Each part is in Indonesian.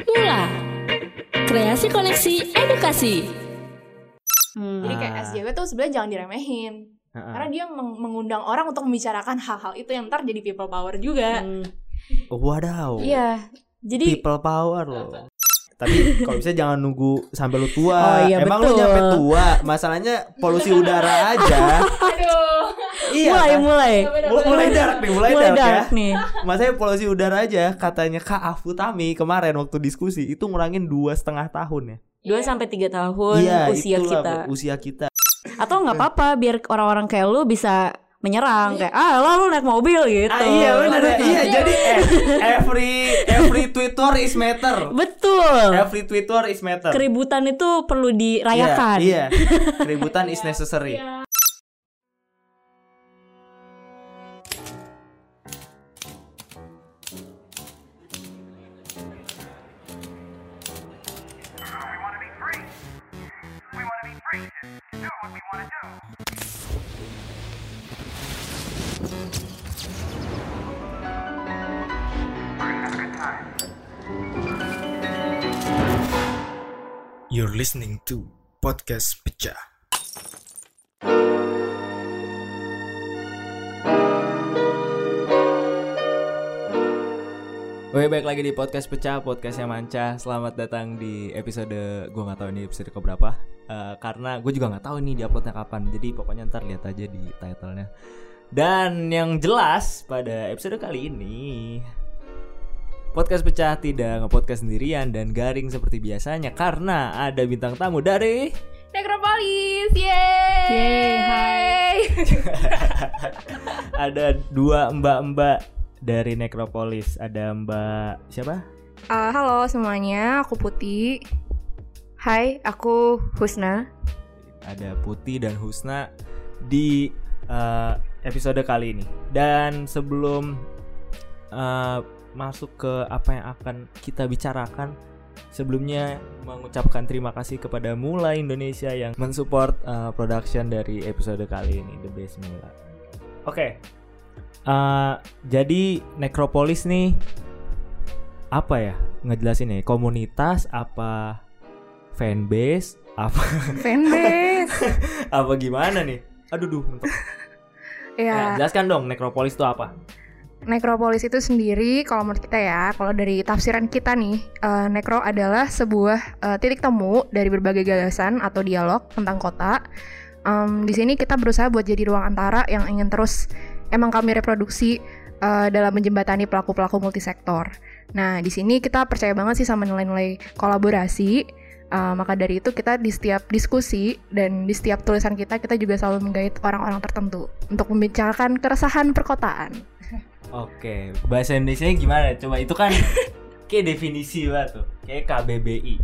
Mula Kreasi Koneksi Edukasi Hmm. Jadi kayak Ah. SJW tuh sebenarnya jangan diremehin. Heeh. Karena dia meng- mengundang orang untuk membicarakan hal-hal itu yang ntar jadi people power juga. Hmm. Wadaw. Iya. Jadi People power loh. Tapi kalau bisa jangan nunggu sampai lu tua. Oh, iya, Emang betul. lu nyampe tua, masalahnya polusi udara aja. aduh. Iya. mulai kan? mulai. Mul- mulai dark nih, mulai, Mulai dark, ya. dark nih. Masanya polusi udara aja katanya Kak Afutami kemarin waktu diskusi itu ngurangin dua setengah tahun ya. Dua sampai tiga tahun Iya, usia itulah, kita. Usia kita. Atau nggak apa-apa biar orang-orang kayak lu bisa menyerang kayak ah lo lu naik mobil gitu. Ah, iya benar ya. Iya, jadi eh, every every Twitter is matter. Betul. Every Twitter is matter. Keributan itu perlu dirayakan. Iya, iya. Keributan is necessary. You're listening to Podcast Pecah. Oke, baik lagi di podcast pecah, podcastnya manca. Selamat datang di episode gue nggak tahu ini episode keberapa. Eh, karena gue juga nggak tahu ini di uploadnya kapan. Jadi pokoknya ntar lihat aja di titlenya. Dan yang jelas pada episode kali ini podcast pecah tidak ngepodcast sendirian dan garing seperti biasanya karena ada bintang tamu dari Necropolis. Yeay. Yeay, hai. ada dua mbak-mbak dari Necropolis. Ada Mbak siapa? Ah, halo semuanya, aku Putih. Hai, aku Husna. ada Putih dan Husna di uh, episode kali ini. Dan sebelum uh, masuk ke apa yang akan kita bicarakan, sebelumnya mengucapkan terima kasih kepada Mula Indonesia yang mensupport uh, production dari episode kali ini, The Best Mula. Oke, uh, jadi Necropolis nih apa ya ngejelasin ya komunitas apa fanbase apa Fanbase. apa gimana nih? Aduh duh mentok. ya, Nah, jelaskan dong Necropolis itu apa? Necropolis itu sendiri kalau menurut kita ya, kalau dari tafsiran kita nih, eh, Necro adalah sebuah eh, titik temu dari berbagai gagasan atau dialog tentang kota. Em, di sini kita berusaha buat jadi ruang antara yang ingin terus emang kami reproduksi eh, dalam menjembatani pelaku-pelaku multisektor. Nah, di sini kita percaya banget sih sama nilai-nilai kolaborasi. Eh, maka dari itu kita di setiap diskusi dan di setiap tulisan kita kita juga selalu menggait orang-orang tertentu untuk membicarakan keresahan perkotaan. Oke, bahasa Indonesia gimana? Coba itu kan kayak definisi banget tuh, kayak KBBI.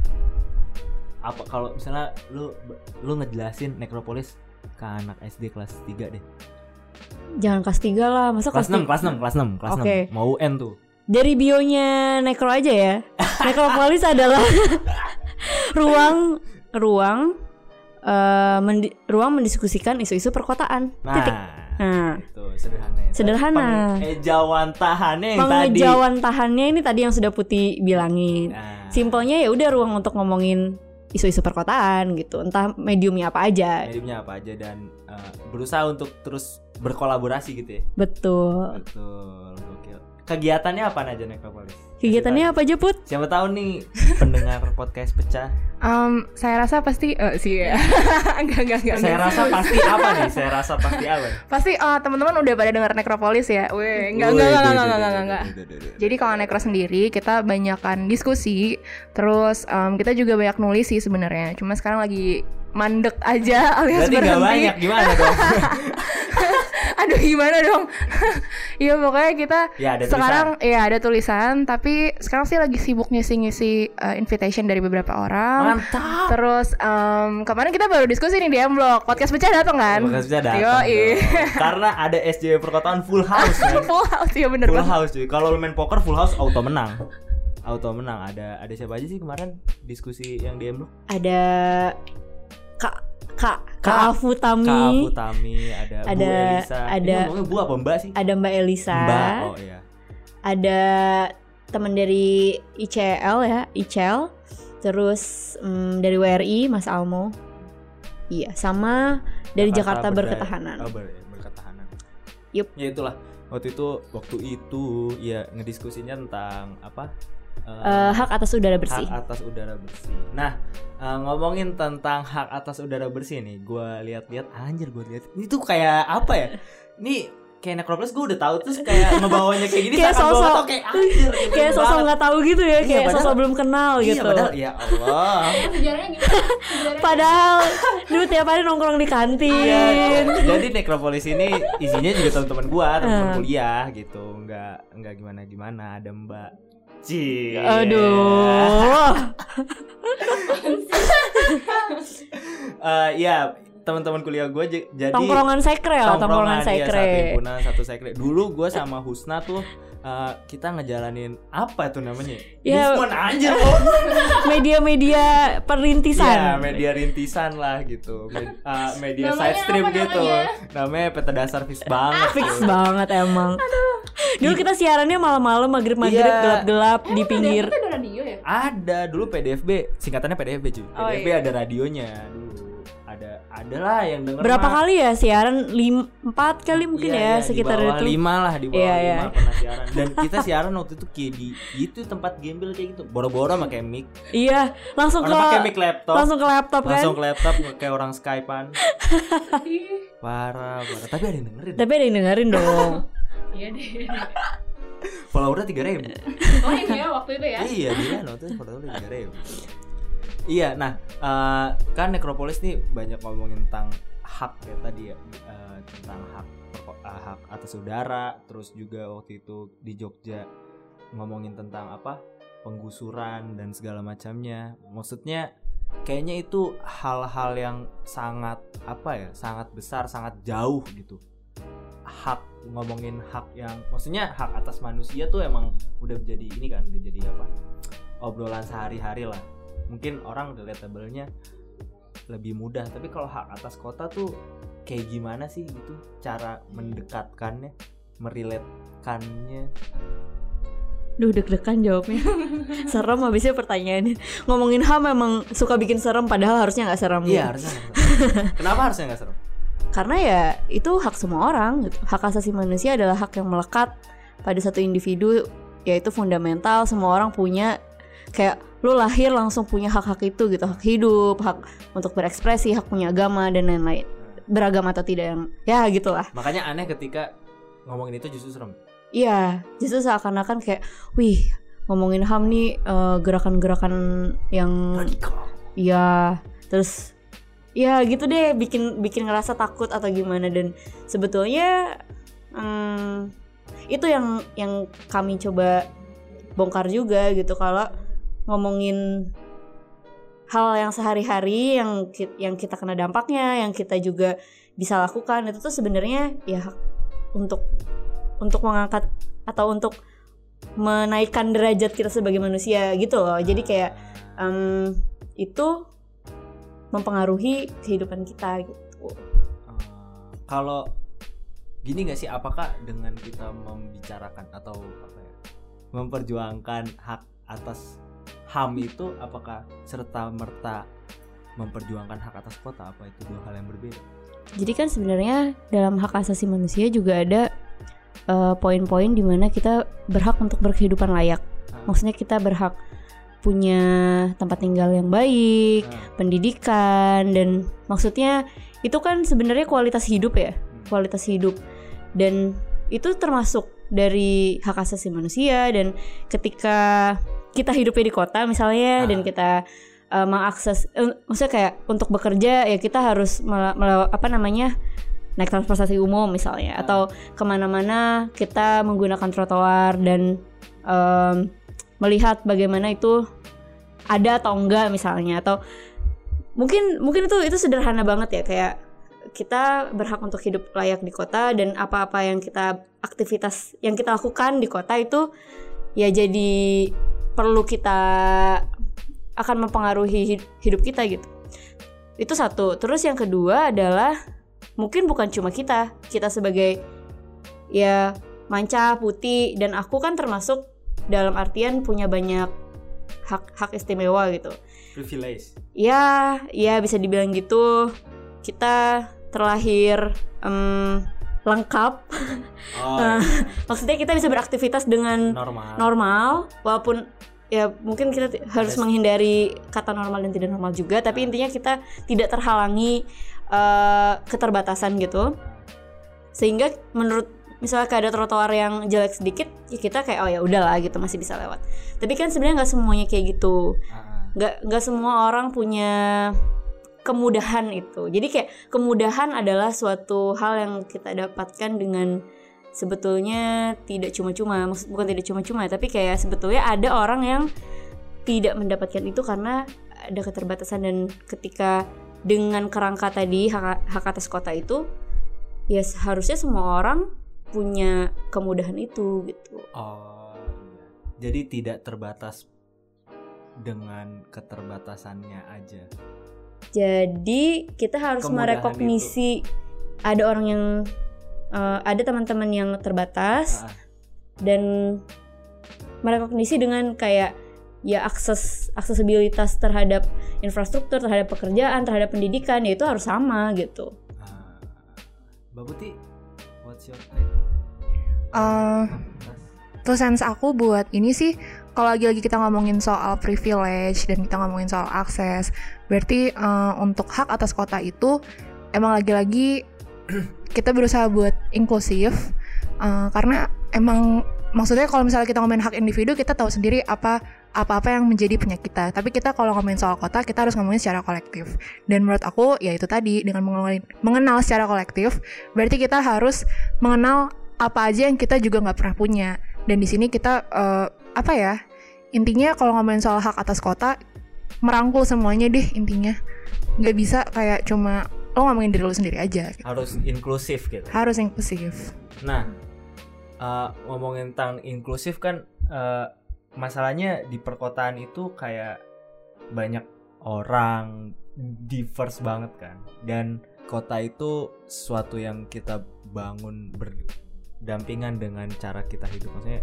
Apa kalau misalnya lu lu ngejelasin Necropolis ke anak SD kelas 3 deh. Jangan kelas 3 lah, masa Kelas 6, tiga? kelas 6, kelas 6, kelas Oke. 6. Mau UN tuh. Dari bionya Necro aja ya. Necropolis adalah ruang ruang eh, mendi- ruang mendiskusikan isu-isu perkotaan. Titik. Nah, Nah, itu sederhana. ya. Sederhana. Pengejauhan tahannya yang tadi. tahannya ini tadi yang sudah Putih bilangin. Nah, Simpelnya ya udah ruang untuk ngomongin isu-isu perkotaan gitu. Entah mediumnya apa aja. mediumnya apa aja dan uh, berusaha untuk terus berkolaborasi gitu ya. Betul. Betul. Kegiatannya apa aja Necropolis? Kegiatannya apa aja Put? Siapa tahu nih pendengar podcast pecah. Um, saya rasa pasti eh, sih ya. enggak enggak enggak. Saya enggak. rasa pasti apa nih? Saya rasa pasti apa? Pasti eh, teman-teman udah pada dengar Necropolis ya. Weh, enggak enggak enggak enggak enggak enggak. enggak. Jadi kalau Necro sendiri kita banyakkan diskusi, terus em, kita juga banyak nulis sih sebenarnya. Cuma sekarang lagi mandek aja alias Berarti nggak berhenti. banyak gimana dong? Aduh gimana dong? Iya pokoknya kita ya ada sekarang ya ada tulisan, tapi sekarang sih lagi sibuk ngisi-ngisi eh, invitation dari beberapa orang. Mantap. Terus em, kemarin kita baru diskusi nih di M-Block Podcast Pecah datang kan? Podcast pecah datang. Dong. Karena ada SJW perkotaan full house kan. Full house ya bener full banget house cuy. Kalau lu main poker full house auto menang. Auto menang. Ada ada siapa aja sih kemarin diskusi yang DM lu? Ada Kak Kak Kak- Kak Afutami, Kak Futami, ada, Bu Ada- Elisa. Ini ada- ngomongnya Bu apa Mbak sih? ada Mbak Elisa, Mbak. Oh iya. ada teman dari ICL ya, ICL. Terus mm, dari WRI Mas Almo. Iya, sama dari Jakarta, Berdaya- Berketahanan. Oh, ber- berketahanan. Yup. Ya itulah. Waktu itu waktu itu ya ngediskusinya tentang apa? Eh, Eh, hak atas udara bersih. Hak atas udara bersih. Nah, eh, ngomongin tentang hak atas udara bersih nih, gua lihat-lihat anjir gua lihat. Ini tuh kayak apa ya? Ini kayak Necropolis gue udah tahu terus kayak ngebawanya kayak gini Kayak sosok- tau kayak anjir gitu kayak sosok nggak tahu gitu ya, Iya, kayak padahal- sosok belum kenal Iya, gitu. padahal ya Allah. Sejarahnya gimana? Sejarahnya Padahal dulu tiap hari nongkrong di kantin. Iya. Jadi Necropolis ini isinya juga teman-teman gua, teman-teman Hmm. kuliah gitu. Enggak enggak gimana-gimana, ada Mbak Ci. Aduh. Eh, ya, teman-teman kuliah gua j- jadi Tongkrongan sekre lah, tongkrongan iya, sekre. satu himpunan, satu sekre. Dulu gua sama Husna tuh eh, kita ngejalanin apa tuh namanya? Ya. Movement anjir loh. Media-media perintisan. Ya, media rintisan lah gitu. Med- eh, media Namanya side stream gitu. namanya? Namanya peta dasar fix banget. Fix tuh. banget emang. Dulu kita siarannya malam-malam maghrib-maghrib Iya. gelap-gelap di pinggir. Itu ada radio ya? Ada dulu PDFB, singkatannya PDFB cuy. Oh, PDFB iya. ada radionya dulu. Ada ada lah yang denger Berapa mah. kali ya siaran? Lim, empat kali mungkin Iya, ya iya, sekitar di bawah itu. lima lah di bawah Iya, lima iya. pernah siaran dan kita siaran waktu itu kayak di itu tempat gembel kayak gitu boro-boro pakai mic Iya, langsung ke orang pakai mic laptop langsung ke laptop kan. langsung ke laptop kayak orang skypean parah parah tapi ada yang dengerin Tapi ada yang dengerin dong. Iya deh. followernya tiga ribu Oh ini ya waktu itu ya? iya dia waktu itu followernya tiga ribu iya nah eh, kan Necropolis nih banyak ngomongin tentang hak ya tadi ya eh, tentang hak eh, hak atas udara terus juga waktu itu di Jogja ngomongin tentang apa penggusuran dan segala macamnya. Maksudnya kayaknya itu hal-hal yang sangat apa ya sangat besar sangat jauh gitu. Hak ngomongin hak yang maksudnya hak atas manusia tuh emang udah jadi ini kan udah jadi apa obrolan sehari-hari lah mungkin orang relatable-nya lebih mudah. Tapi kalau hak atas kota tuh kayak gimana sih gitu cara mendekatkannya meriletkannya Duh deg-degan jawabnya. Serem habisnya pertanyaannya. Ngomongin HAM memang suka bikin serem Padahal harusnya nggak serem iya harusnya nggak serem. kenapa harusnya nggak serem? Karena ya itu hak semua orang gitu. Hak asasi manusia adalah hak yang melekat pada satu individu Yaitu fundamental Semua orang punya. Kayak lu lahir langsung punya hak-hak itu gitu Hak hidup, hak untuk berekspresi, hak punya agama dan lain-lain. Beragama atau tidak yang Ya gitulah. Makanya aneh ketika ngomongin itu justru serem. Iya, justru seakan-akan kayak, wih, ngomongin HAM nih eh, gerakan-gerakan yang Iya, terus ya gitu deh bikin bikin ngerasa takut atau gimana. Dan sebetulnya hmm, itu yang yang kami coba bongkar juga gitu. Kalau ngomongin hal yang sehari-hari yang yang kita kena dampaknya, yang kita juga bisa lakukan itu tuh sebenarnya ya untuk untuk mengangkat atau untuk menaikkan derajat kita sebagai manusia gitu loh. Jadi kayak em, itu mempengaruhi kehidupan kita gitu. Eh, kalau gini nggak sih apakah dengan kita membicarakan atau apa ya memperjuangkan hak atas ham itu apakah serta merta memperjuangkan hak atas kota? Apa itu dua hal yang berbeda? Jadi kan sebenarnya dalam hak asasi manusia juga ada eh, poin-poin di mana kita berhak untuk berkehidupan layak. Ah, Maksudnya kita berhak punya tempat tinggal yang baik, ah, pendidikan dan maksudnya itu kan sebenarnya kualitas hidup ya, hmm. kualitas hidup. Dan itu termasuk dari hak asasi manusia dan ketika kita hidupnya di kota misalnya Ah. dan kita uh, mengakses eh, maksudnya kayak untuk bekerja ya kita harus mela- mela- apa namanya naik transportasi umum misalnya Ah. atau ke mana-mana kita menggunakan trotoar dan em, melihat bagaimana itu ada atau enggak misalnya atau mungkin mungkin itu itu sederhana banget ya kayak kita berhak untuk hidup layak di kota dan apa-apa yang kita aktivitas yang kita lakukan di kota itu ya jadi perlu kita akan mempengaruhi hid- hidup kita gitu. Itu satu. Terus yang kedua adalah mungkin bukan cuma kita, kita sebagai ya manca putih dan aku kan termasuk dalam artian punya banyak hak hak istimewa gitu. privilege Ya, ya bisa dibilang gitu. Kita terlahir em, lengkap. oh iya. Maksudnya kita bisa beraktivitas dengan normal. normal walaupun ya mungkin kita harus Ada- menghindari kata normal dan tidak normal juga tapi intinya kita tidak terhalangi eh, keterbatasan gitu. Sehingga menurut misalnya kayak ada trotoar yang jelek sedikit ya kita kayak oh ya udahlah gitu masih bisa lewat. Tapi kan sebenarnya nggak semuanya kayak gitu. Ah, nggak nggak semua orang punya kemudahan itu. Jadi kayak kemudahan adalah suatu hal yang kita dapatkan dengan sebetulnya tidak cuma-cuma maksud bukan tidak cuma-cuma tapi kayak sebetulnya ada orang yang tidak mendapatkan itu karena ada keterbatasan dan ketika dengan kerangka tadi hak, hak atas kota itu ya seharusnya semua orang punya kemudahan itu gitu. Oh iya. jadi tidak terbatas dengan keterbatasannya aja Jadi kita harus Kemudahan merekognisi ada orang yang eh, ada teman-teman yang terbatas Ah, dan merekognisi dengan kayak ya akses aksesibilitas terhadap infrastruktur, terhadap pekerjaan, terhadap pendidikan ya itu harus sama gitu. ah. Mbak Putih what's your take Eh, Two sense aku buat ini sih kalau lagi-lagi kita ngomongin soal privilege dan kita ngomongin soal akses, berarti eh, untuk hak atas kota itu emang lagi-lagi kita berusaha buat inklusif eh, karena emang maksudnya kalau misalnya kita ngomongin hak individu kita tahu sendiri apa apa-apa yang menjadi punya kita. Tapi kita kalau ngomongin soal kota kita harus ngomongin secara kolektif. Dan menurut aku ya itu tadi dengan mengenal, mengenal secara kolektif berarti kita harus mengenal apa aja yang kita juga nggak pernah punya dan di sini kita eh, apa ya intinya kalau ngomongin soal hak atas kota merangkul semuanya deh intinya nggak bisa kayak cuma lo ngomongin diri lo sendiri aja gitu. harus inklusif gitu harus inklusif Nah, eh, ngomongin tentang inklusif kan eh, masalahnya di perkotaan itu kayak banyak orang diverse banget kan. Dan kota itu sesuatu yang kita bangun berdampingan dengan cara kita hidup. Maksudnya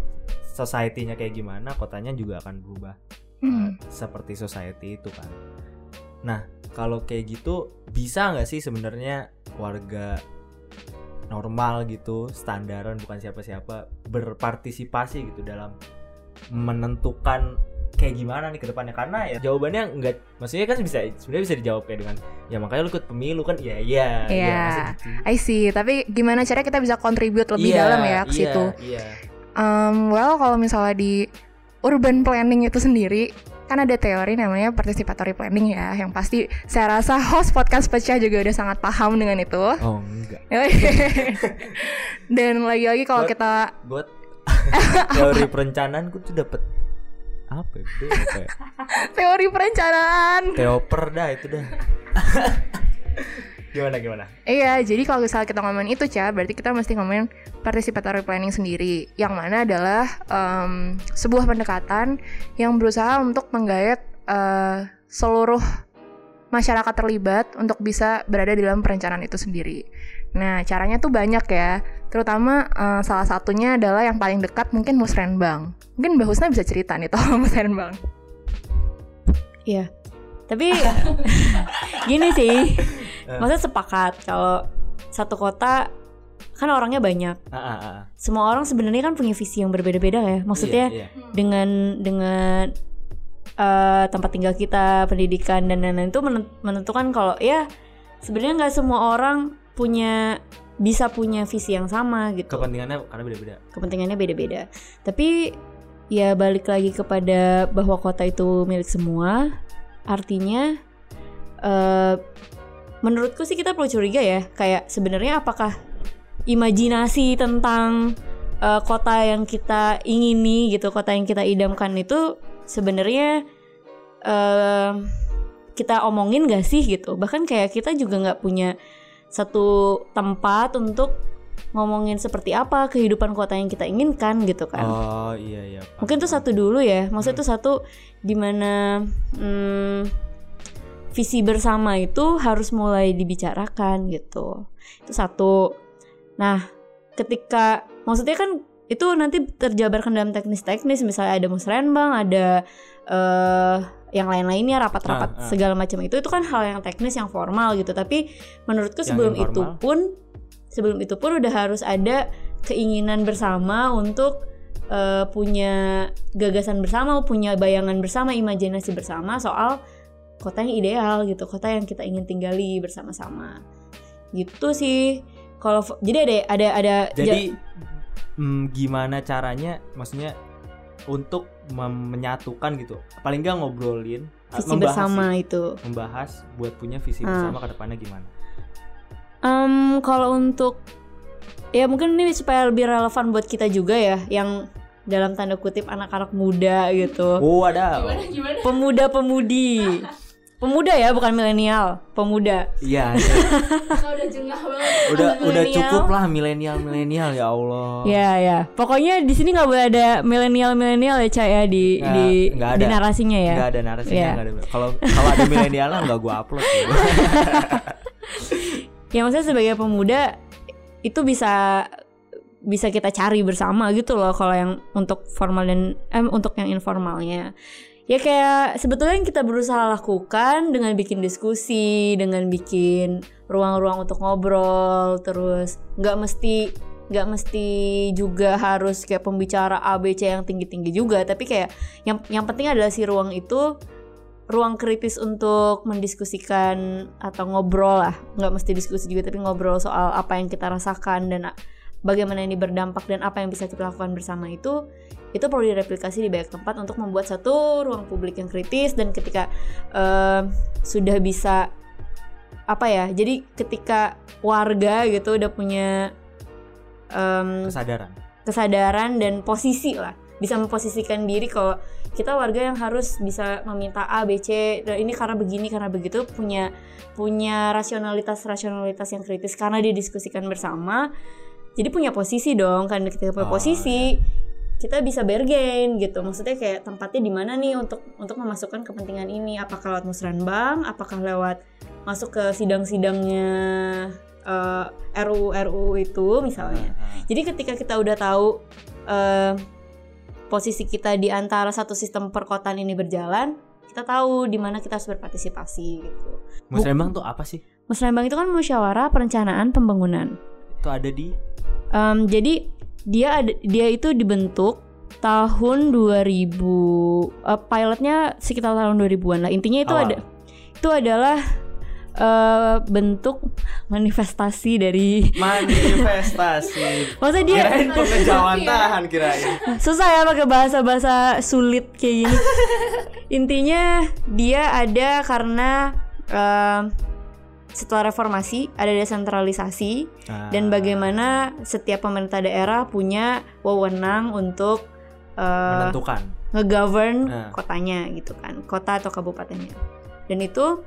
society-nya kayak gimana, kotanya juga akan berubah Hmm. eh, seperti society itu kan. Nah, kalau kayak gitu bisa nggak sih sebenarnya warga normal gitu, standaran bukan siapa-siapa berpartisipasi gitu dalam menentukan kayak gimana nih ke depannya karena ya jawabannya enggak maksudnya kan bisa sebenarnya bisa dijawab kayak dengan ya makanya lu ikut pemilu kan ya iya Iya. masa gitu. I see tapi gimana caranya kita bisa contribute lebih Iya, dalam ya ke iya, situ iya Um, well kalau misalnya di urban planning itu sendiri kan ada teori namanya participatory planning ya yang pasti saya rasa host podcast pecah juga udah sangat paham dengan itu oh enggak dan lagi-lagi kalau kita buat teori perencanaan gue tuh dapet apa ya? Apa ya? teori perencanaan teoper dah itu dah gimana gimana Iya, jadi kalau misalnya kita ngomongin itu, Ca, berarti kita mesti ngomongin participatory planning sendiri, yang mana adalah em, sebuah pendekatan yang berusaha untuk menggayat eh, seluruh masyarakat terlibat untuk bisa berada di dalam perencanaan itu sendiri. Nah, caranya tuh banyak ya, terutama eh, salah satunya adalah yang paling dekat mungkin musrenbang. Mungkin Mbak Husna bisa cerita nih tolong musrenbang. Iya. Tapi gini sih. Maksudnya sepakat kalau satu kota kan orangnya banyak. ah, ah, ah. Semua orang sebenarnya kan punya visi yang berbeda-beda ya. Maksudnya Iya, iya. dengan dengan eh, tempat tinggal kita, pendidikan dan lain-lain itu menent- menentukan kalau ya sebenarnya nggak semua orang punya bisa punya visi yang sama gitu. kepentingannya karena beda-beda Kepentingannya beda-beda. Tapi ya balik lagi kepada bahwa kota itu milik semua. Artinya eh menurutku sih kita perlu curiga ya, kayak sebenarnya apakah imajinasi tentang eh, kota yang kita ingini gitu, kota yang kita idamkan itu sebenarnya eh, kita omongin gak sih gitu. Bahkan kayak kita juga nggak punya satu tempat untuk ngomongin seperti apa kehidupan kota yang kita inginkan gitu kan. oh iya iya paham, Mungkin itu paham. satu dulu ya. Maksudnya itu satu di mana hmm, visi bersama itu harus mulai dibicarakan gitu. Itu satu. Nah, ketika maksudnya kan itu nanti terjabarkan dalam teknis-teknis misalnya ada musrenbang ada eh yang lain-lainnya rapat-rapat Ah, ah. segala macam itu itu kan hal yang teknis yang formal gitu tapi menurutku Yang sebelum itu pun sebelum itu pun udah harus ada keinginan bersama untuk eh, punya gagasan bersama punya bayangan bersama imajinasi bersama soal kota yang ideal gitu kota yang kita ingin tinggali bersama-sama gitu sih kalau jadi ada ada ada Jadi mm, gimana caranya maksudnya untuk mem- menyatukan gitu. Paling nggak ngobrolin visi membahas bersama sih. itu membahas buat punya visi Ah. bersama ke depannya gimana. Em, kalau untuk ya mungkin ini supaya lebih relevan buat kita juga ya yang dalam tanda kutip anak-anak muda gitu Oh, ada. pemuda-pemudi pemuda ya bukan milenial pemuda Iya. udah jengah banget. udah udah cukup lah milenial milenial ya Allah. ya ya pokoknya di sini nggak boleh ada milenial milenial ya cak ya di Nggak- di di ada. narasinya ya Nggak ada narasinya, Iya. nggak ada. Kalau kalau ada milenial lah nggak gua upload. gitu. ya maksudnya sebagai pemuda itu bisa bisa kita cari bersama gitu loh kalau yang untuk formal dan eh, untuk yang informalnya ya kayak sebetulnya yang kita berusaha lakukan dengan bikin diskusi dengan bikin ruang-ruang untuk ngobrol terus nggak mesti nggak mesti juga harus kayak pembicara ABC yang tinggi-tinggi juga tapi kayak yang yang penting adalah si ruang itu ruang kritis untuk mendiskusikan atau ngobrol lah. Nggak mesti diskusi juga tapi ngobrol soal apa yang kita rasakan dan bagaimana ini berdampak dan apa yang bisa kita lakukan bersama itu itu perlu direplikasi di banyak tempat untuk membuat satu ruang publik yang kritis dan ketika eh, sudah bisa apa ya jadi ketika warga gitu udah punya em, Kesadaran. kesadaran dan posisi lah bisa memposisikan diri kalau kita warga yang harus bisa meminta A B C dan ini karena begini karena begitu punya punya rasionalitas rasionalitas yang kritis karena didiskusikan bersama jadi punya posisi dong kan ketika punya Oh, posisi kita bisa bergain gitu maksudnya kayak tempatnya di mana nih untuk untuk memasukkan kepentingan ini apakah lewat musrenbang apakah lewat masuk ke sidang-sidangnya eh, RUU RUU itu misalnya Ah, jadi ketika kita udah tahu eh, posisi kita di antara satu sistem perkotaan ini berjalan, kita tahu di mana kita harus berpartisipasi gitu. Musrembang tuh apa sih? Musrembang itu kan musyawarah perencanaan pembangunan. Itu ada di Em, jadi dia ada dia itu dibentuk tahun 2000 eh, pilotnya sekitar tahun 2000-an lah. Intinya itu Awal. ada itu adalah eh, bentuk manifestasi dari manifestasi. Maksudnya dia Kirain pengejawantahan kirain. susah ya pakai bahasa-bahasa sulit kayak gini. Intinya dia ada karena em, setelah reformasi ada desentralisasi dan Ah, bagaimana setiap pemerintah daerah punya wewenang untuk eh, menentukan. ngegovern Nah. kotanya gitu kan, kota atau kabupatennya. Dan itu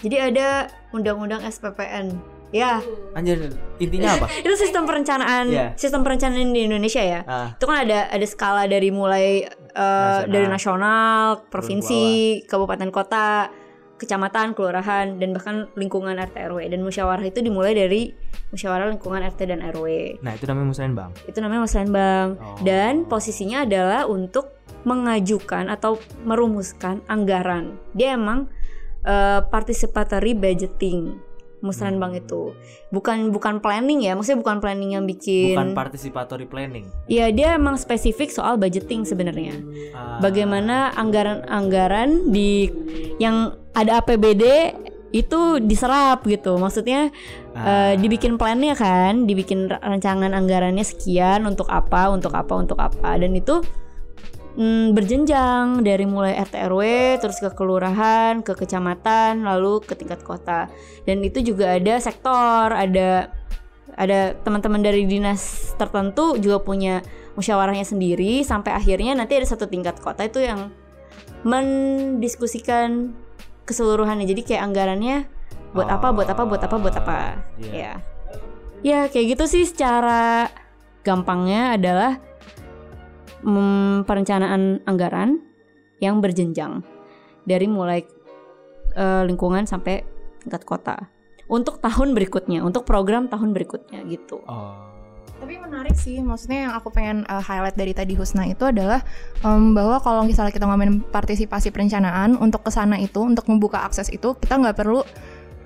jadi ada undang-undang SPPN. Ya, Anjir, intinya apa? itu sistem perencanaan, Iya. sistem perencanaan di Indonesia ya. Ah, itu kan ada ada skala dari mulai eh, Nasional. dari nasional, provinsi, kabupaten kota, kecamatan, kelurahan dan bahkan lingkungan RT RW dan musyawarah itu dimulai dari musyawarah lingkungan RT dan RW. nah itu namanya musrembang. Itu namanya musrenbang Oh. dan posisinya adalah untuk mengajukan atau merumuskan anggaran. Dia emang eh, participatory budgeting musrenbang Hmm. itu. Bukan bukan planning ya, maksudnya bukan planning yang bikin Bukan participatory planning. Iya dia emang spesifik soal budgeting sebenarnya. Ah, Bagaimana anggaran-anggaran di yang ada APBD itu diserap gitu. Maksudnya ah, eh, dibikin plannya kan, dibikin ra- rancangan anggarannya sekian untuk apa, untuk apa, untuk apa dan itu mm, berjenjang dari mulai RT RW terus ke kelurahan, ke kecamatan, lalu ke tingkat kota. Dan itu juga ada sektor, ada ada teman-teman dari dinas tertentu juga punya musyawarahnya sendiri sampai akhirnya nanti ada satu tingkat kota itu yang mendiskusikan keseluruhannya. Jadi kayak anggarannya buat apa, buat apa, buat apa, buat apa. Iya. Ya. Ya, kayak gitu sih secara gampangnya adalah mm, perencanaan anggaran yang berjenjang dari mulai eh, lingkungan sampai tingkat kota untuk tahun berikutnya, untuk program tahun berikutnya gitu. Oh. Tapi menarik sih, maksudnya yang aku pengen uh, highlight dari tadi Husna itu adalah um, bahwa kalau misalnya kita ngomongin partisipasi perencanaan untuk ke sana itu, untuk membuka akses itu, kita nggak perlu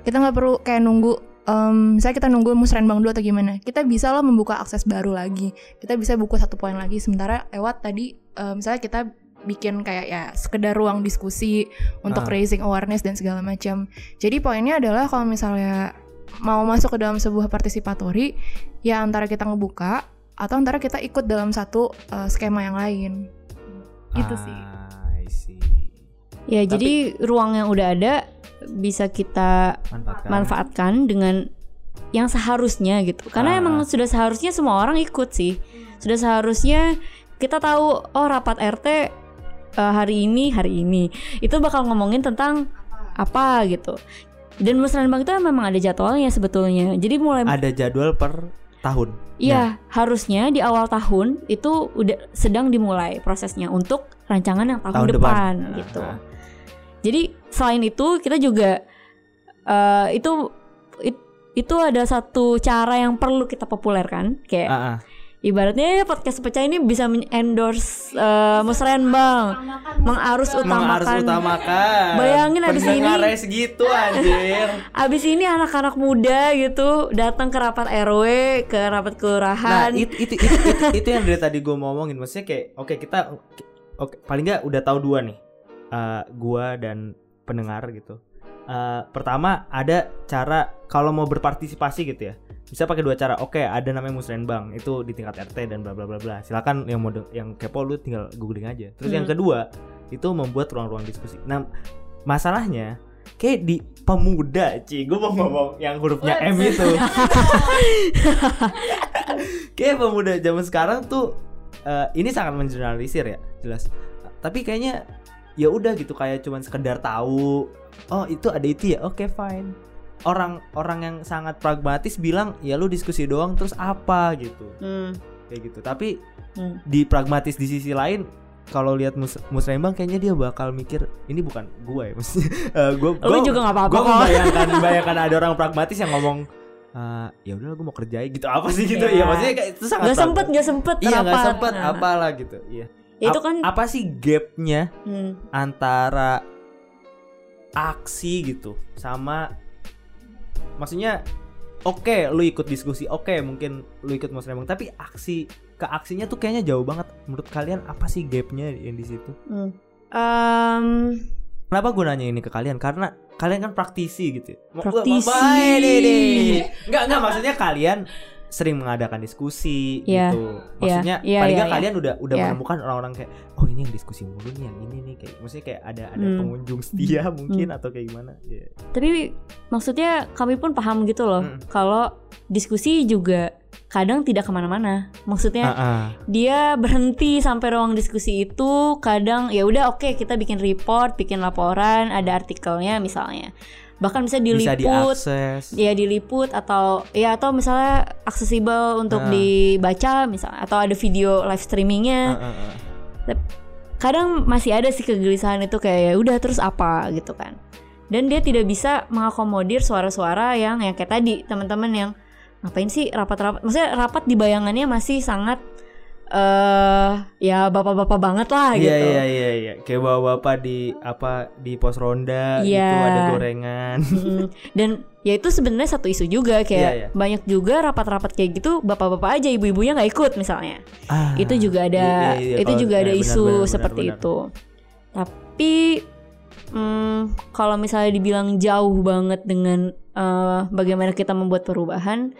kita nggak perlu kayak nunggu um, misalnya kita nunggu musrenbang dulu atau gimana kita bisa loh membuka akses baru lagi kita bisa buku satu poin lagi sementara lewat tadi um, misalnya kita bikin kayak ya sekedar ruang diskusi untuk Ah. raising awareness dan segala macam jadi poinnya adalah kalau misalnya mau masuk ke dalam sebuah partisipatori ya antara kita ngebuka atau antara kita ikut dalam satu uh, skema yang lain gitu sih Ah, I see. Ya, Tapi- jadi ruang yang udah ada bisa kita Manfaatkan. manfaatkan dengan yang seharusnya gitu. Ah. Karena emang sudah seharusnya semua orang ikut sih. Sudah seharusnya kita tahu oh rapat RT eh, hari ini hari ini itu bakal ngomongin tentang apa gitu. Dan musrenbang itu memang ada jadwalnya sebetulnya. Jadi mulai Ada jadwal per tahun. Iya, harusnya di awal tahun itu udah sedang dimulai prosesnya untuk rancangan yang tahun, Tahun depan, depan. gitu. Ah. Jadi selain itu kita juga eh, itu it- itu ada satu cara yang perlu kita populerkan, kayak Ah, ah. ibaratnya ya podcast pecah ini bisa endorse uh, musrenbang, mengarus Mengarus utamakan. utamakan. Bayangin abis ini- segitu anjir. Abis ini anak-anak muda gitu datang ke rapat RW, ke rapat Nah, kelurahan. itu itu, itu, itu, itu yang dari tadi gue mau ngomongin. Maksudnya kayak oke kita oke paling nggak udah tahu dua nih. Eh, gua dan pendengar gitu. Eh, pertama ada cara kalau mau berpartisipasi gitu ya. Bisa pakai dua cara. Oke, ada namanya musrenbang itu di tingkat RT dan bla bla bla bla. Silakan yang mau yang kepo lu tinggal googling aja. Terus yang Hmm. kedua itu membuat ruang-ruang diskusi. Nah, masalahnya kayak di pemuda, Ci. Gue mau ngomong yang hurufnya M itu. kayak pemuda zaman sekarang tuh eh, ini sangat mengeneralisir ya, jelas. Tapi kayaknya ya udah gitu kayak cuman sekedar tahu oh itu ada itu ya? Oke fine. Orang orang yang sangat pragmatis bilang ya lu diskusi doang terus apa? Gitu. Hmm, kayak gitu. Tapi hmm. di pragmatis di sisi lain kalau lihat mus musrembang kayaknya dia bakal mikir ini bukan gue ya maksudnya eh, gue Lu juga nggak apa-apa gue membayangkan membayangkan ada orang pragmatis yang ngomong "Eh, ya udah gue mau kerjain gitu. Apa sih gitu? Iya. ya maksudnya kayak itu sangat Gak sempet, gak sempet iya nggak rapat. sempet Nah, apalah gitu. Iya ya itu kan apa sih gapnya hmm, antara aksi gitu sama maksudnya oke lu ikut diskusi oke mungkin lu ikut musrembang tapi aksi ke aksinya tuh kayaknya jauh banget. Menurut kalian apa sih gapnya yang di situ? Hmm. Em, kenapa gue nanya ini ke kalian? Karena kalian kan praktisi gitu Praktisi. Nggak, nggak maksudnya kalian sering mengadakan diskusi Iya, gitu. Maksudnya iya, paling iya, nggak iya. kalian udah udah Iya. menemukan orang-orang kayak oh ini yang diskusi mulu nih yang ini nih kayak maksudnya kayak ada ada Hmm. pengunjung setia mungkin atau kayak gimana. Iya. tapi maksudnya kami pun paham gitu loh Hmm. kalau diskusi juga kadang tidak ke mana-mana maksudnya Ah, ah. dia berhenti sampai ruang diskusi itu kadang ya udah oke kita bikin report bikin laporan ada artikelnya misalnya bahkan bisa Bisa diliput diakses. ya diliput atau ya atau misalnya aksesibel untuk Ah. dibaca misalnya atau ada video live streamingnya Ah, ah, ah. kadang masih ada sih kegelisahan itu kayak ya udah terus apa gitu kan dan dia tidak bisa mengakomodir suara-suara yang yang kayak tadi teman-teman yang ngapain sih rapat-rapat maksudnya rapat di bayangannya masih sangat eh ya bapak-bapak banget lah Iya gitu iya iya iya kayak bawa-bapak di apa di pos ronda Iya. gitu ada gorengan. Mm, dan ya itu sebenarnya satu isu juga kayak Iya, iya. banyak juga rapat-rapat kayak gitu bapak-bapak aja ibu-ibunya nggak ikut misalnya Ah, itu juga ada iya, iya, itu juga ada iya, benar, isu benar, benar, seperti benar. itu tapi hmm, kalau misalnya dibilang jauh banget dengan eh, bagaimana kita membuat perubahan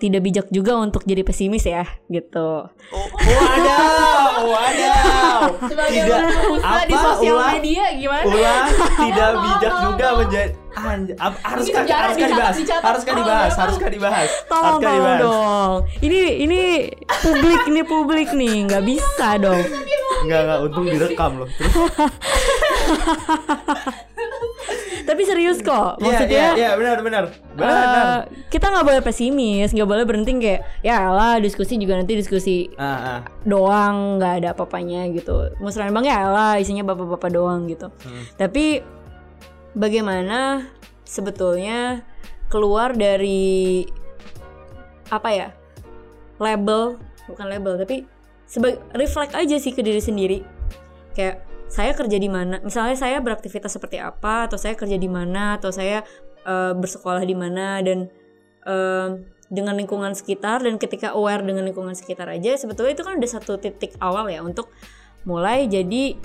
tidak bijak juga untuk jadi pesimis ya gitu. Oh, wadaw, wadaw. Sebagai Tidak pengusaha di apa sosial ulang media gimana? ulang tidak bijak juga menjadi Anj- ap- harus kan harus kan dibahas harus kan dibahas harus kan dibahas tolong harus tolong dibahas. dong. Ini ini publik nih publik nih nggak bisa dong. Nggak nggak untung direkam loh terus tapi serius kok iya maksudnya iya iya benar benar. Eh, benar. kita nggak boleh pesimis nggak boleh berhenti kayak ya lah diskusi juga nanti diskusi ah, ah. doang nggak ada apa-apanya gitu. Musrenbang ya lah isinya bapak-bapak doang gitu. Hmm. tapi bagaimana sebetulnya keluar dari apa ya label bukan label tapi sebagai reflect aja sih ke diri sendiri. Kayak saya kerja di mana misalnya saya beraktivitas seperti apa atau saya kerja di mana atau saya eh, bersekolah di mana dan eh, dengan lingkungan sekitar dan ketika aware dengan lingkungan sekitar aja sebetulnya itu kan udah satu titik awal ya untuk mulai jadi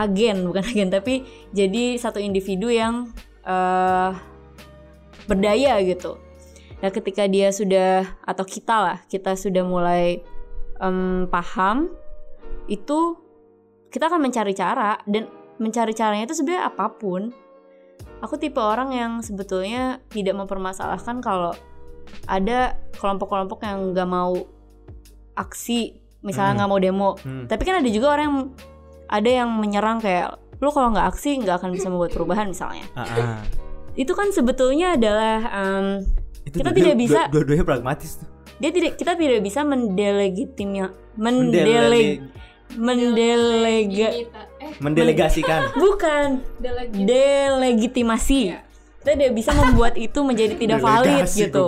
agen bukan agen tapi jadi satu individu yang eh, berdaya gitu. Nah ketika dia sudah atau kita lah kita sudah mulai em, paham itu kita akan mencari cara dan mencari caranya itu sebenarnya apa pun. Aku tipe orang yang sebetulnya tidak mempermasalahkan kalau ada kelompok-kelompok yang nggak mau aksi, misalnya Hmm. nggak mau demo. Hmm. Tapi kan ada juga orang yang ada yang menyerang kayak lu kalau nggak aksi nggak akan bisa membuat perubahan misalnya. Ah, ah. Itu kan sebetulnya adalah em, Itu Kita tidak bisa- Dua-duanya pragmatis tuh. dia tidak kita tidak bisa mendelegitimnya Mendele- mendeleg mendelega eh mendelegasikan. bukan delegit delegitimasi. Iya. Kita tidak bisa membuat itu menjadi tidak valid gitu.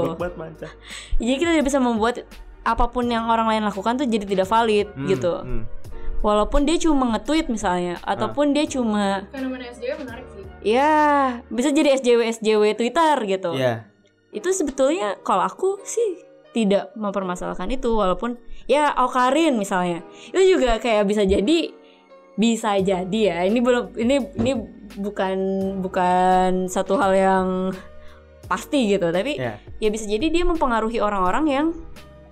Jadi kita tidak bisa membuat apa pun yang orang lain lakukan tuh jadi tidak valid Hmm, gitu. hmm. Walaupun dia cuma nge-tweet misalnya ataupun dia cuma fenomena SJW menarik sih ya bisa jadi SJW SJW Twitter gitu. Iya. Itu sebetulnya kalau aku sih tidak mempermasalahkan itu walaupun ya Okarin misalnya. Itu juga kayak bisa jadi bisa jadi ya. Ini belum ini ini bukan bukan satu hal yang pasti gitu, tapi Iya. ya bisa jadi dia mempengaruhi orang-orang yang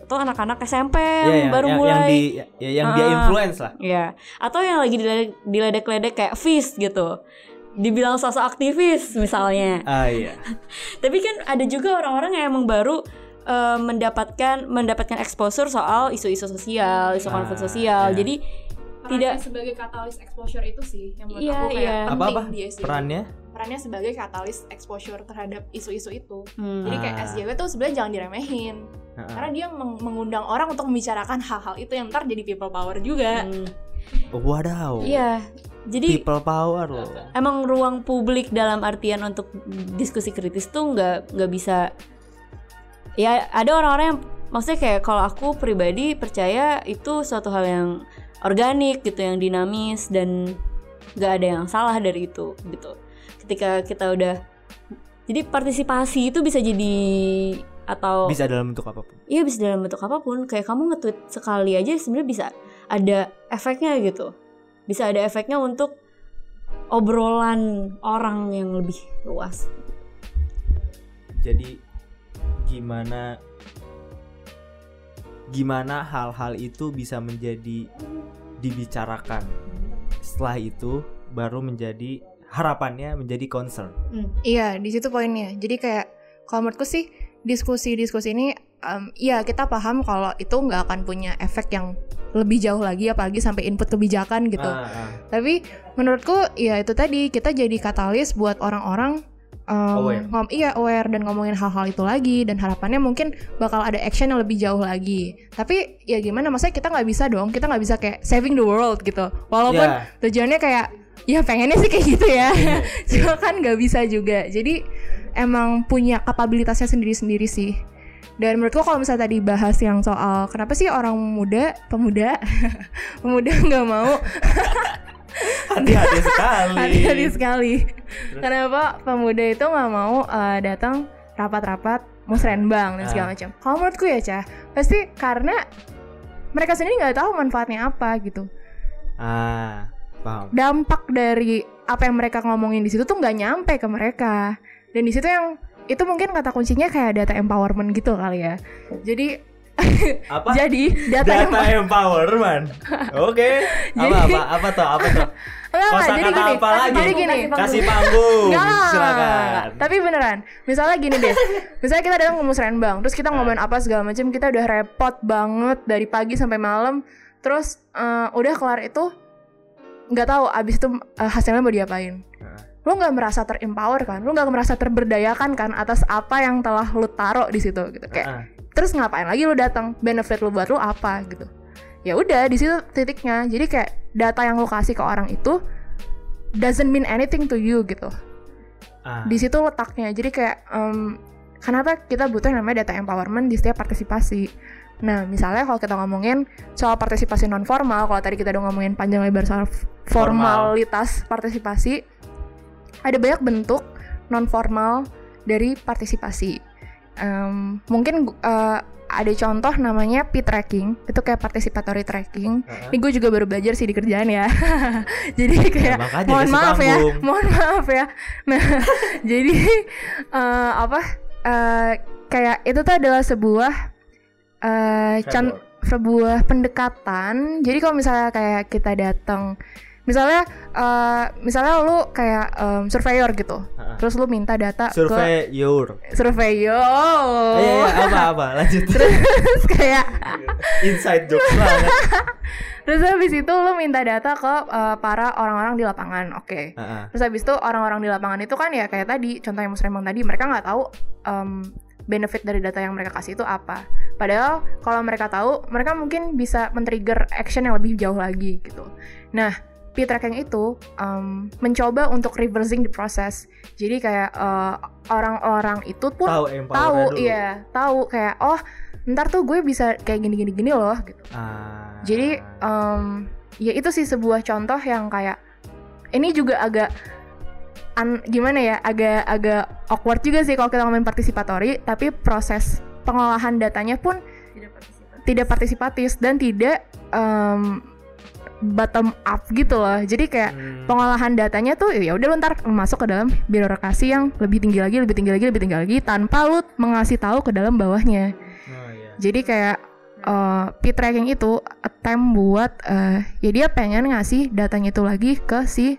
atau anak-anak SMP Iya, yang yang, baru yang, mulai yang di ya, yang dia Ah. influence lah. Ya, atau yang lagi diledek- diledek-ledek kayak Fis gitu. Dibilang sosok aktivis misalnya. Ah iya. Tapi kan ada juga orang-orang yang emang baru eh, mendapatkan mendapatkan exposure soal isu-isu sosial, isu konflik Ah, sosial. iya. Jadi Perannya Tidak. sebagai katalis exposure itu sih yang menurut Iya, aku kayak iya. penting Apa-apa? dia sih Perannya? perannya sebagai katalis exposure terhadap isu-isu itu hmm, jadi kayak Ah. SJW tuh sebenarnya jangan diremehin Heeh. karena dia meng- mengundang orang untuk membicarakan hal-hal itu yang ntar jadi people power juga hmm, Wadaw. iya. Jadi People power loh. emang ruang publik dalam artian untuk diskusi kritis tuh nggak nggak bisa ya ada orang-orang yang maksudnya kayak kalau aku pribadi percaya itu suatu hal yang organik gitu yang dinamis dan nggak ada yang salah dari itu gitu ketika kita udah jadi partisipasi itu bisa jadi atau Bisa dalam bentuk apa pun. Iya bisa dalam bentuk apa pun. Kayak kamu nge-tweet sekali aja sebenarnya bisa ada efeknya gitu. Bisa ada efeknya untuk obrolan orang yang lebih luas. Jadi gimana gimana hal-hal itu bisa menjadi dibicarakan. Setelah itu baru menjadi harapannya menjadi concern. Iya, di situ poinnya. Jadi kayak kalau menurutku sih diskusi-diskusi ini, em, iya kita paham kalau itu nggak akan punya efek yang lebih jauh lagi, apalagi sampai input kebijakan gitu. Ah, ah. Tapi menurutku ya itu tadi kita jadi katalis buat orang-orang Aware. ngom- iya aware dan ngomongin hal-hal itu lagi dan harapannya mungkin bakal ada action yang lebih jauh lagi. Tapi ya gimana maksudnya kita nggak bisa dong, kita nggak bisa kayak saving the world gitu. Walaupun Ya. tujuannya kayak ya pengennya sih kayak gitu ya. Cuma kan nggak bisa juga. Jadi emang punya kapabilitasnya sendiri-sendiri sih. Dan menurutku kalau misalnya tadi bahas yang soal kenapa sih orang muda, pemuda, pemuda nggak mau Hati-hati sekali. hati-hati sekali. Kenapa pemuda itu nggak mau eh, datang rapat-rapat musrenbang dan segala Ah. macam. Kalau menurutku ya cah, pasti karena mereka sendiri nggak tahu manfaatnya apa gitu. Ah, paham. Dampak dari apa yang mereka ngomongin di situ tuh nggak nyampe ke mereka. Dan di situ yang itu mungkin kata kuncinya kayak data empowerment gitu kali ya. Jadi Apa? jadi data, Data empowerment empowerment. Oke. Apa apa apa tuh? Apa tuh? Enggak, enggak, jadi gini, apa lagi? jadi gini, Kasih panggung. Enggak, Silakan. Tapi beneran, misalnya gini deh. misalnya kita datang ke musrenbang, terus kita ngomongin apa segala macam, kita udah repot banget dari pagi sampai malam. Terus eh, udah kelar itu nggak tahu abis itu eh, hasilnya mau diapain. Nah. Lu nggak merasa terempower kan? Lu nggak merasa terberdayakan kan atas apa yang telah lu taruh di situ gitu. Kayak Ah, terus ngapain lagi lu datang? Benefit lu buat lu apa gitu. Ya udah di situ titiknya. Jadi kayak data yang lu kasih ke orang itu doesn't mean anything to you gitu ah. di situ letaknya jadi kayak em, kenapa kita butuh yang namanya data empowerment di setiap partisipasi Nah, misalnya kalau kita ngomongin soal partisipasi non formal, kalau tadi kita udah ngomongin panjang lebar soal formalitas partisipasi, ada banyak bentuk non formal dari partisipasi. Em, mungkin eh, ada contoh namanya P-tracking, itu kayak participatory tracking. Heeh. Ini gue juga baru belajar sih di kerjaan ya. Jadi kayak makanya mohon maaf ya, mohon maaf ya. Nah, jadi eh, apa? eh, kayak itu tuh adalah sebuah eh con- sebuah pendekatan. Jadi kalau misalnya kayak kita datang, misalnya eh, misalnya lu kayak em, surveyor gitu, Heeh. terus lu minta data Survei your. ke surveyor, Iya, iya, apa apa lanjut. terus kayak Inside joke banget. terus habis itu lu minta data ke eh, para orang-orang di lapangan, oke. Heeh. Terus habis itu orang-orang di lapangan itu kan ya kayak tadi contoh yang Mas tadi mereka nggak tahu em, benefit dari data yang mereka kasih itu apa. Padahal kalau mereka tahu mereka mungkin bisa men-trigger action yang lebih jauh lagi gitu. Nah P-tracking itu em, mencoba untuk reversing the process. Jadi kayak eh, orang-orang itu pun Tahu tahu, iya tahu kayak oh ntar tuh gue bisa kayak gini-gini gini loh gitu. Ah. Jadi em, ya itu sih sebuah contoh yang kayak ini juga agak an- gimana ya agak agak awkward juga sih kalau kita ngomongin partisipatori tapi proses pengolahan datanya pun tidak partisipatif dan tidak em, bottom up gitu loh. Jadi kayak Hmm. pengolahan datanya tuh ya udah lu ntar masuk ke dalam birokrasi yang lebih tinggi lagi, lebih tinggi lagi, lebih tinggi lagi tanpa lu mengasih tahu ke dalam bawahnya. Oh, iya. Jadi kayak uh, P-tracking itu attempt buat uh, ya dia pengen ngasih datanya itu lagi ke si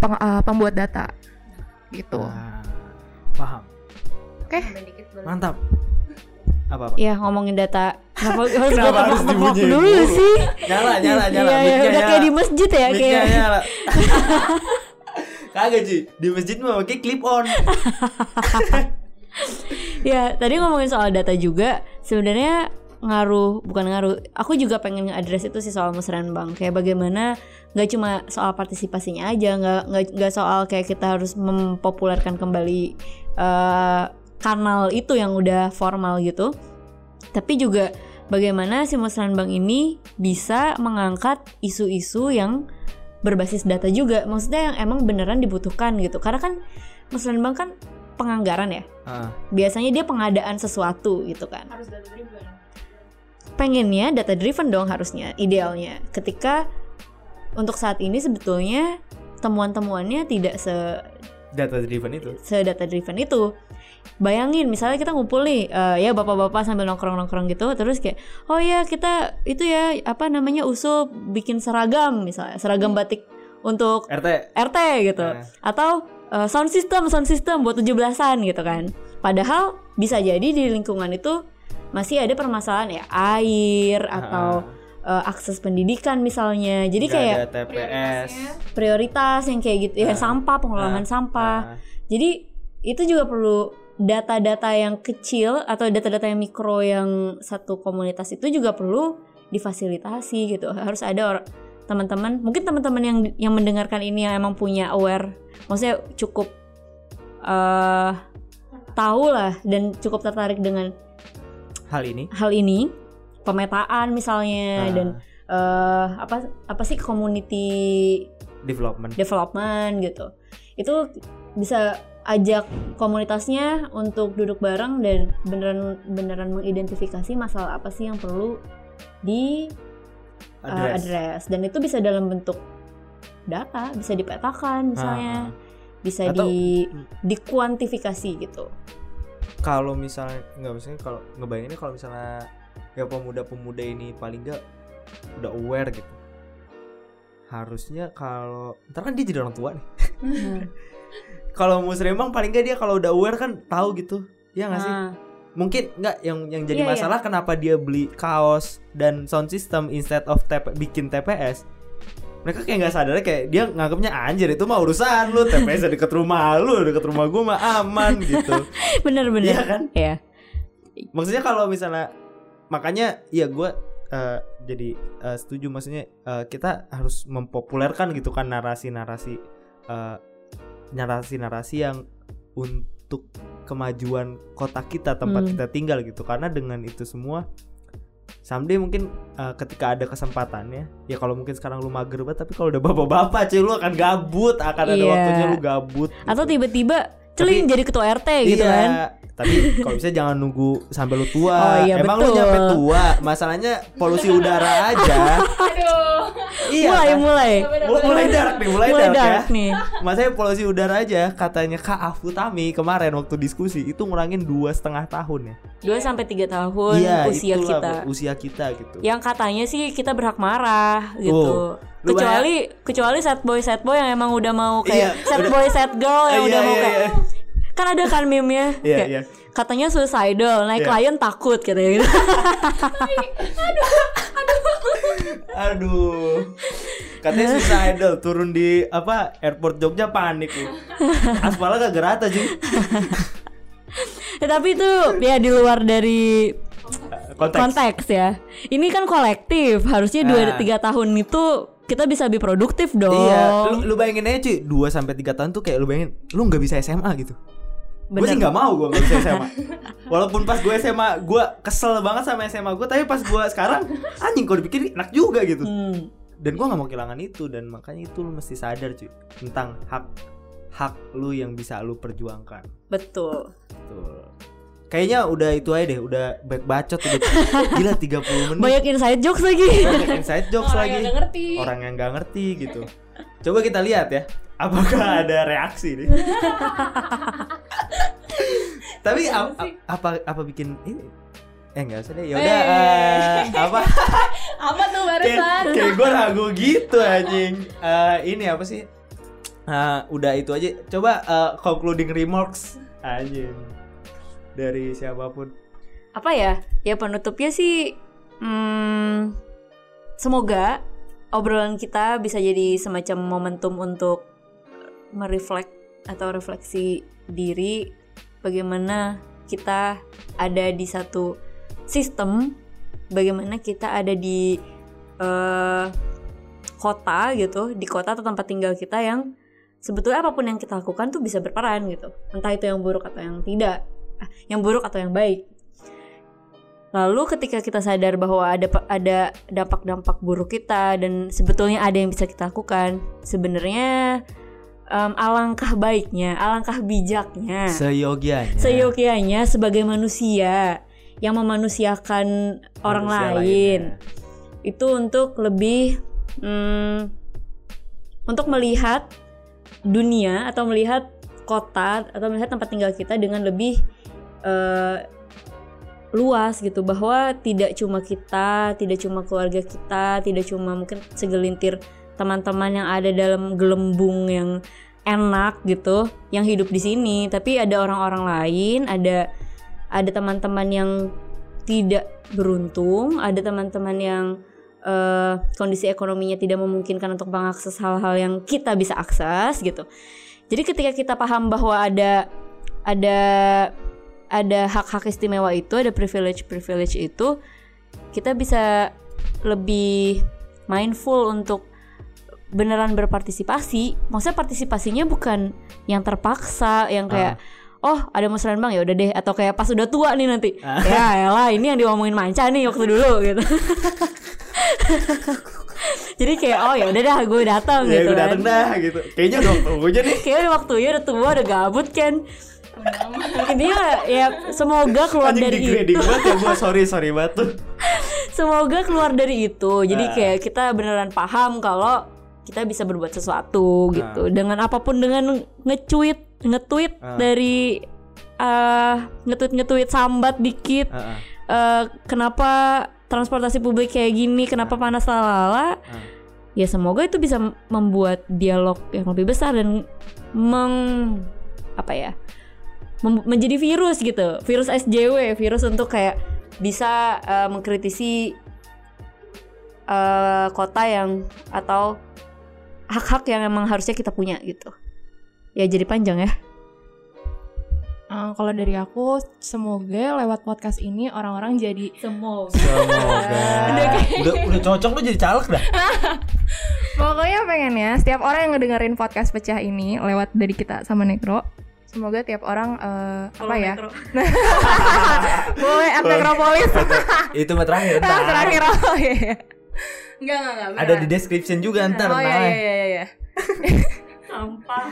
peng- uh, pembuat data gitu. Ah, paham. Oke. Mantap. Apa apa? Ya ngomongin data Kenapa harus Kenapa gue harus dibunyiin dulu dulu? sih Nyala nyala nyala. Iya ya udah nyala. kayak di masjid ya kayak nyala. Kagak Ji, di masjid mah pakai clip on. Ya tadi ngomongin soal data juga Sebenarnya ngaruh bukan ngaruh aku juga pengen nge-address itu sih soal musrenbang kayak bagaimana nggak cuma soal partisipasinya aja nggak nggak nggak soal kayak kita harus mempopulerkan kembali eh, kanal itu yang udah formal gitu tapi juga bagaimana si musrenbang ini bisa mengangkat isu-isu yang berbasis data juga? Maksudnya yang emang beneran dibutuhkan gitu. Karena kan musrenbang kan penganggaran ya. Ah, biasanya dia pengadaan sesuatu gitu kan. Pengennya data driven dong harusnya idealnya. Ketika untuk saat ini sebetulnya temuan-temuannya tidak se data driven itu. se data driven itu bayangin misalnya kita ngumpul nih eh, ya bapak-bapak sambil nongkrong-nongkrong gitu terus kayak oh ya kita itu ya apa namanya usul bikin seragam misalnya seragam batik untuk RT. RT gitu Eh. atau uh, sound system sound system buat 17-an gitu kan padahal bisa jadi di lingkungan itu masih ada permasalahan ya air atau uh, akses pendidikan misalnya jadi Nggak kayak ada TPS. prioritas yang kayak gitu ya Ah. sampah pengelolaan Ah. sampah Ah. jadi itu juga perlu data-data yang kecil atau data-data yang mikro yang satu komunitas itu juga perlu difasilitasi gitu. Harus ada teman-teman, mungkin teman-teman yang yang mendengarkan ini yang emang punya aware, maksudnya cukup eh tahu lah dan cukup tertarik dengan Hal ini. hal ini, pemetaan misalnya Ah, dan eh apa apa sih community development. development gitu itu bisa ajak komunitasnya untuk duduk bareng dan beneran beneran mengidentifikasi masalah apa sih yang perlu di uh, Address. dan itu bisa dalam bentuk data bisa dipetakan misalnya Ah, bisa Atau- di dikuantifikasi gitu. Kalau misalnya nggak misalnya kalau ngebayanginnya kalau misalnya ya pemuda-pemuda ini paling nggak udah aware gitu. Harusnya kalau ntar kan dia jadi orang tua nih kalau musrembang paling nggak dia kalau udah aware kan tahu gitu. Ya nggak sih? Nah, mungkin nggak yang yang jadi Iya, iya. masalah kenapa dia beli kaos dan sound system instead of TP, bikin TPS mereka kayak nggak sadar kayak dia nganggapnya anjir itu mah urusan lu TPS deket rumah lu deket rumah gua mah aman gitu. Bener-bener Iya kan? ya maksudnya kalau misalnya makanya ya gue jadi eh, setuju. Maksudnya eh, kita harus mempopulerkan gitu kan narasi-narasi eh, narasi-narasi yang untuk kemajuan kota kita tempat Hmm. kita tinggal gitu karena dengan itu semua someday mungkin uh, ketika ada kesempatannya ya kalau mungkin sekarang lu mager banget tapi kalau udah bapak-bapak cuy lu akan gabut akan ada Iya. waktunya lu gabut Atau tiba-tiba celing jadi ketua RT gitu iya, kan. tapi kalau bisa jangan nunggu sampai lu tua Oh, iya, emang lu betul. nyampe tua masalahnya polusi udara aja Aduh. iya mulai kan? mulai. Mulai, mulai dark nih mulai, Mulai dark, dark ya nih. Masanya polusi udara aja katanya Kak Afutami kemarin waktu diskusi itu ngurangin dua setengah tahun ya. 2 sampai 3 tahun Iya, usia itulah, kita. Usia kita gitu. Yang katanya sih kita berhak marah gitu. Oh, lu kecuali kecuali sad boy sad boy yang emang udah mau kayak Iya, sad udah- boy sad girl yang Iya, udah mau iya, kayak iya. Kan ada kan meme-nya Iya, kayak iya. katanya suicidal naik Iya. klien takut katanya gitu. Aduh. Katanya suicidal turun di apa airport Jogja panik nih. Aspalnya gak gerata cuy. Ya, tapi itu ya di luar dari Konteks. konteks ya. Ini kan kolektif, harusnya 2 Ah. 3 tahun itu kita bisa lebih produktif dong. Iya, lu, lu bayangin aja cuy, 2 sampai 3 tahun tuh kayak lu bayangin lu nggak bisa SMA gitu. Gue sih nggak mau gue nggak bisa SMA. Walaupun pas gue SMA gue kesel banget sama SMA gue, tapi pas gue sekarang anjing kalau dipikir enak juga gitu. Hmm. Dan gue nggak mau kehilangan itu dan makanya itu lu mesti sadar cuy tentang hak hak lu yang bisa lu perjuangkan. Betul. Tuh. Kayaknya udah itu aja deh, udah baik bacot udah gila 30 menit. Banyak inside jokes lagi. Banyak inside jokes Orang lagi. yang nggak ngerti. Orang yang nggak ngerti gitu. Coba kita lihat ya, apakah ada reaksi nih. Tapi ap- ap- apa apa bikin ini? Eh nggak usah deh. Ya udah Eh. eh, apa? Apa tuh kayak barusan? kayak gue ragu gitu anjing. Eh, ini apa sih? Eh, udah itu aja. Coba eh, concluding remarks anjing dari siapa pun. Apa ya? Ya penutupnya sih hmm, semoga obrolan kita bisa jadi semacam momentum untuk mereflek atau refleksi diri bagaimana kita ada di satu sistem bagaimana kita ada di eh, kota gitu di kota atau tempat tinggal kita yang sebetulnya apa pun yang kita lakukan tuh bisa berperan gitu. Entah itu yang buruk atau yang tidak Ah, yang buruk atau yang baik. Lalu ketika kita sadar bahwa ada ada dampak-dampak buruk kita dan sebetulnya ada yang bisa kita lakukan sebenarnya em, alangkah baiknya alangkah bijaknya Seyogianya. seyogianya sebagai manusia yang memanusiakan orang Manusia lain lainnya. itu untuk lebih hmm, untuk melihat dunia atau melihat kota atau melihat tempat tinggal kita dengan lebih eh, luas gitu bahwa tidak cuma kita, tidak cuma keluarga kita, tidak cuma mungkin segelintir teman-teman yang ada dalam gelembung yang enak gitu yang hidup di sini, tapi ada orang-orang lain, ada ada teman-teman yang tidak beruntung, ada teman-teman yang eh, kondisi ekonominya tidak memungkinkan untuk mengakses hal-hal yang kita bisa akses gitu. Jadi ketika kita paham bahwa ada ada ada hak-hak istimewa itu, ada privilege-privilege itu, kita bisa lebih mindful untuk beneran berpartisipasi. Maksudnya partisipasinya bukan yang terpaksa, yang kayak oh ada musrenbang ya udah deh atau kayak pas udah tua nih nanti. Ya elah ini yang diomongin manca nih waktu dulu gitu. Jadi kayak oh ya udah dah gue datang Ya gitu gue dateng kan. dah gitu. Kayaknya udah waktunya nih. Kayaknya udah waktunya udah tua udah gabut kan. Intinya ya semoga keluar Anjing dari itu. banget ya sorry sorry banget tuh. Semoga keluar dari itu. Jadi Ah. kayak kita beneran paham kalau kita bisa berbuat sesuatu gitu dengan apa pun dengan nge-tweet, nge-tweet Ah. dari eh nge-tweet nge-tweet sambat dikit. Heeh. eh kenapa transportasi publik kayak gini, kenapa panas lalala. Ah. Ya semoga itu bisa membuat dialog yang lebih besar dan meng apa ya? menjadi virus gitu. Virus SJW, virus untuk kayak bisa eh, mengkritisi eh, kota yang atau hak-hak yang emang harusnya kita punya gitu. Ya jadi panjang ya. Eh, kalau dari aku, semoga lewat podcast ini orang-orang jadi Semoga. Semoga. udah udah cocok lu jadi caleg dah. Pokoknya pengen ya, setiap orang yang ngedengerin podcast pecah ini lewat dari kita sama Nekro, semoga tiap orang eh, apa ya boleh at Necropolis Itu mah terakhir terakhir oh iya enggak enggak enggak Ada di description juga ntar. oh iya iya iya iya sampah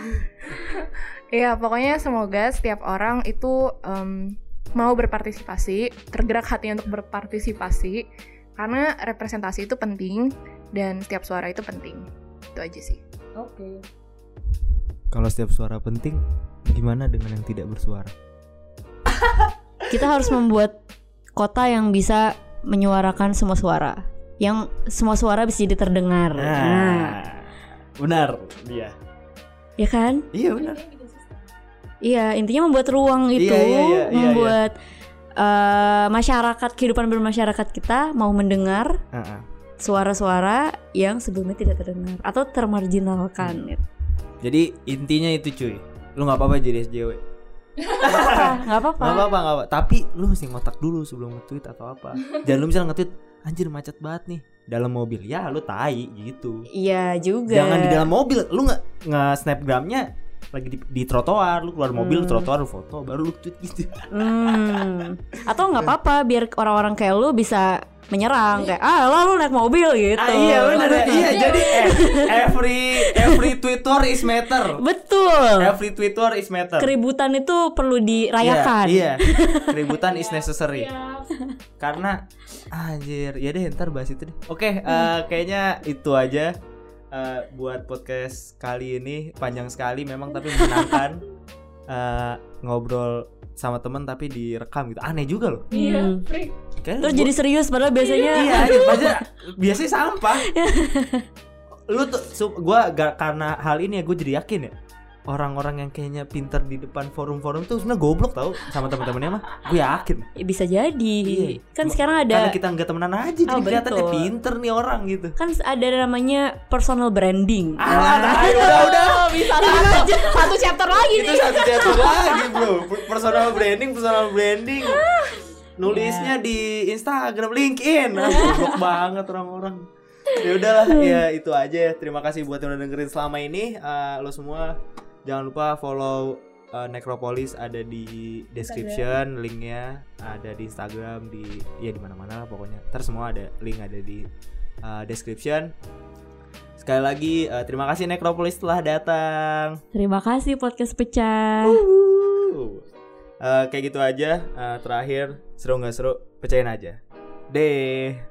Iya, pokoknya semoga setiap orang itu em, mau berpartisipasi, tergerak hatinya untuk berpartisipasi, karena representasi itu penting dan setiap suara itu penting. Itu aja sih. Oke. Kalau setiap suara penting, gimana dengan yang tidak bersuara? Kita harus membuat kota yang bisa menyuarakan semua suara. Yang semua suara bisa jadi terdengar. Nah, benar dia. ya kan? Iya benar. Iya, intinya membuat ruang itu, Iya, iya, iya, iya, membuat eh, masyarakat kehidupan bermasyarakat kita mau mendengar Heeh. suara-suara yang sebelumnya tidak terdengar atau termarginalkan. gitu. Jadi intinya itu cuy. Lu nggak apa-apa jadi SJW. Ah, nggak apa-apa. Nggak apa-apa, nggak apa. Tapi lu mesti ngotak dulu sebelum nge-tweet atau apa. Jangan lu misalnya nge-tweet, anjir macet banget nih dalam mobil. Ya lu tai gitu. Iya juga. Jangan di dalam mobil. Lu nggak nge snapgramnya lagi di, di trotoar. Lu keluar mobil, Hmm. trotoar lu foto, baru lu tweet gitu. Hmm. Atau nggak apa-apa biar orang-orang kayak lu bisa menyerang kayak ah lo lu naik mobil gitu. Ah, iya benar ya. Iya jadi eh, every every Twitter is matter. Betul. Every Twitter is matter. Keributan itu perlu dirayakan. Iya, iya. keributan is necessary. Karena anjir, ya deh ntar bahas itu deh. Oke, eh, kayaknya itu aja eh, buat podcast kali ini panjang sekali memang tapi menyenangkan Eh, ngobrol sama temen tapi direkam gitu. Aneh juga loh. iya Hmm. freak Kayaknya Terus gua- jadi serius padahal biasanya iya, iya biasanya, biasanya sampah. Lu tuh ga- karena hal ini ya gue jadi yakin ya orang-orang yang kayaknya pinter di depan forum-forum tuh sebenarnya goblok tau sama teman-temannya mah. Gue yakin. Ya, bisa jadi. Iya. Kan sekarang Karena ada kita nggak temenan aja jadi Oh, kelihatannya betul. pinter nih orang gitu. kan ada namanya personal branding. Ah, tai, udah udah. bisa satu, satu chapter lagi Itu nih satu chapter lagi, Bro. Personal branding, personal branding. Nulisnya di Instagram, LinkedIn. Ah, Goblok banget orang-orang. Ya udahlah, ya itu aja ya. Terima kasih buat yang udah dengerin selama ini. Eh, lo semua jangan lupa follow eh, Necropolis ada di description linknya ada di Instagram di ya di mana-mana lah pokoknya. Ntar semua ada link ada di eh, description. Sekali lagi eh, terima kasih Necropolis telah datang. Terima kasih podcast pecah. Uh. Eh, kayak gitu aja. Eh, terakhir seru nggak seru? Pecahin aja. Deh.